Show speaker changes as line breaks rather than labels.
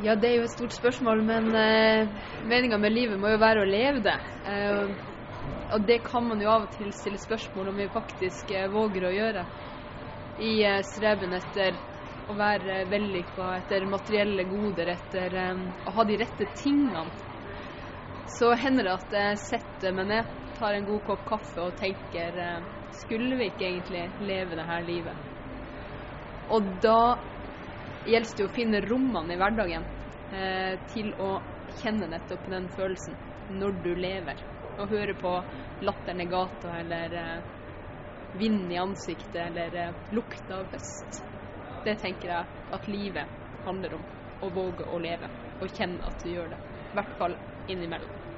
Ja, det er jo et stort spørsmål, men eh, meninga med livet må jo være å leve det. Eh, og det kan man jo av og til stille spørsmål om vi faktisk eh, våger å gjøre. I eh, streben etter å være vellykka, etter materielle goder, etter eh, å ha de rette tingene. Så hender det at jeg setter meg ned, tar en god kopp kaffe og tenker eh, Skulle vi ikke egentlig leve det her livet? Og da gjelder det å finne rommene i hverdagen eh, til å kjenne nettopp den følelsen når du lever. Og høre på latteren i gata eller eh, vinden i ansiktet eller eh, lukta av høst. Det tenker jeg at livet handler om. Å våge å leve og kjenne at du gjør det. I hvert fall innimellom.